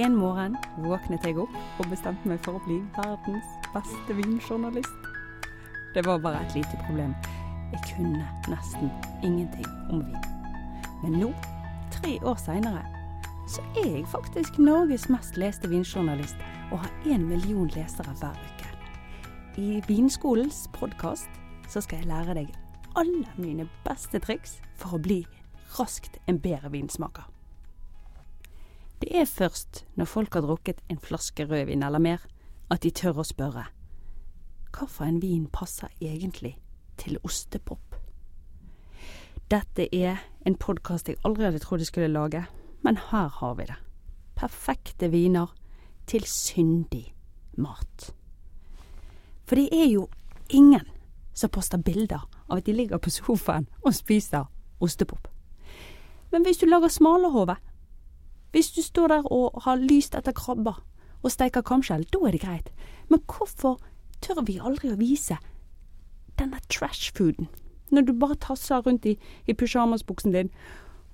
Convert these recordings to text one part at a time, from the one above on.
En morgen våknet jeg opp og bestemte meg for å bli verdens beste vinjournalist. Det var bare et lite problem. Jeg kunne nesten ingenting om vin. Men nå, tre år seinere, så er jeg faktisk Norges mest leste vinjournalist og har én million lesere hver uke. I Vinskolens podkast skal jeg lære deg alle mine beste triks for å bli raskt en bedre vinsmaker. Det er først når folk har drukket en flaske rødvin eller mer, at de tør å spørre hvilken vin passer egentlig til ostepop? Dette er en podkast jeg aldri hadde trodd jeg skulle lage, men her har vi det. Perfekte viner til syndig mat. For det er jo ingen som poster bilder av at de ligger på sofaen og spiser ostepop. Men hvis du lager smalahove, hvis du står der og har lyst etter krabber og steiker kamskjell, da er det greit. Men hvorfor tør vi aldri å vise denne trashfooden? Når du bare tasser rundt i, i pysjamasbuksen din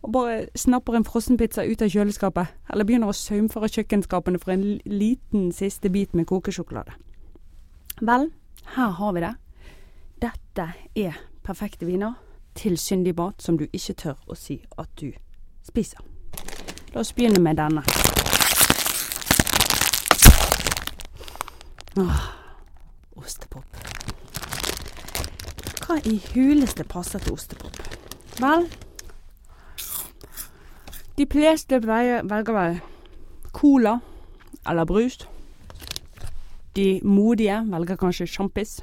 og bare snapper en frossenpizza ut av kjøleskapet, eller begynner å saumføre kjøkkenskapene for en liten siste bit med kokesjokolade. Vel, her har vi det. Dette er perfekte viner til syndig mat som du ikke tør å si at du spiser. La oss begynne med denne. Åh, ostepop. Hva i huleste passer til ostepop? Vel, de fleste velger vel cola eller brus. De modige velger kanskje sjampis.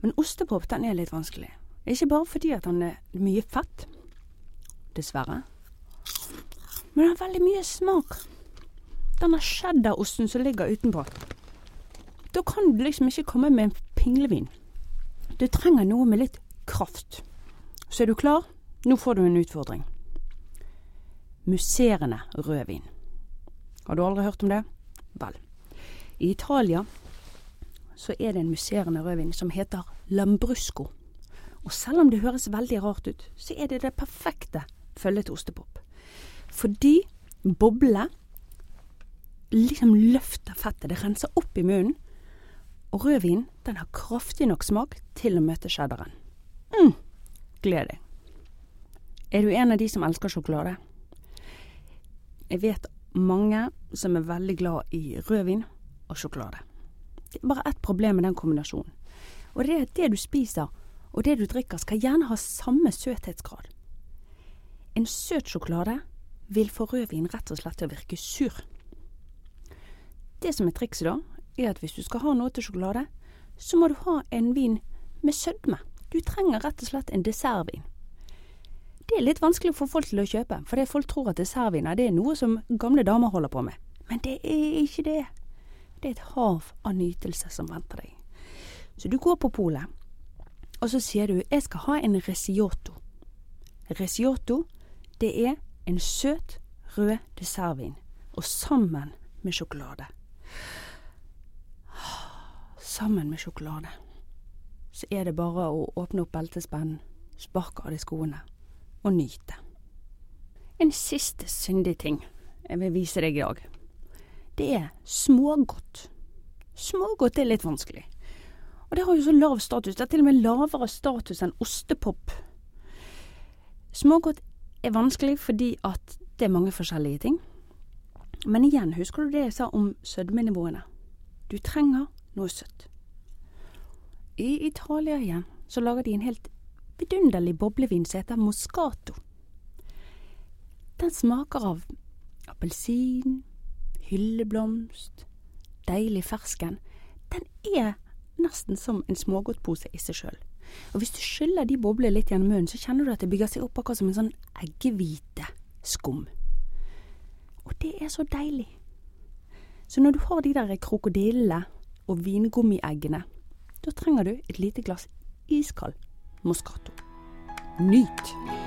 Men ostepop den er litt vanskelig. Ikke bare fordi at den er mye fett, dessverre. Men den har veldig mye smak. Denne cheddarosten som ligger utenpå. Da kan du liksom ikke komme med en pinglevin. Du trenger noe med litt kraft. Så er du klar? Nå får du en utfordring. Musserende rødvin. Har du aldri hørt om det? Vel. I Italia så er det en musserende rødvin som heter Lambrusco. Og selv om det høres veldig rart ut, så er det det perfekte følget til ostepop. Fordi boblene liksom løfter fettet. Det renser opp i munnen. Og rødvin den har kraftig nok smak til å møte cheddaren. Mm, gled deg. Er du en av de som elsker sjokolade? Jeg vet mange som er veldig glad i rødvin og sjokolade. Det er bare ett problem med den kombinasjonen. Og det er at det du spiser og det du drikker skal gjerne ha samme søthetsgrad. En søt sjokolade vil få rødvin rett og slett til å virke sur. Det som er trikset da, er at hvis du skal ha noe til sjokolade, så må du ha en vin med sødme. Du trenger rett og slett en dessertvin. Det er litt vanskelig få folk til å kjøpe, fordi folk tror at dessertviner det er noe som gamle damer holder på med. Men det er ikke det. Det er et hav av nytelse som venter deg. Så du går på polet, og så sier du 'jeg skal ha en resiotto'. Resiotto, det er en søt, rød dessertvin, og sammen med sjokolade. Sammen med sjokolade. Så er det bare å åpne opp beltespennen, sparke av de skoene og nyte. En siste syndig ting jeg vil vise deg i dag. Det er smågodt. Smågodt er litt vanskelig. Og det har jo så lav status. Det er til og med lavere status enn ostepop. Smågodt er vanskelig fordi at det er mange forskjellige ting. Men igjen, husker du det jeg sa om sødmenivåene? Du trenger noe søtt. I Italia igjen så lager de en helt vidunderlig boblevin som heter Moscato. Den smaker av appelsin, hylleblomst, deilig fersken. Den er nesten som en smågodtpose i seg sjøl. Og hvis du skyller de boblene litt gjennom munnen, så kjenner du at det bygger seg opp akkurat som en sånn eggehviteskum. Og det er så deilig. Så når du har de der krokodillene og vingummieggene, da trenger du et lite glass iskald Moscato. Nyt!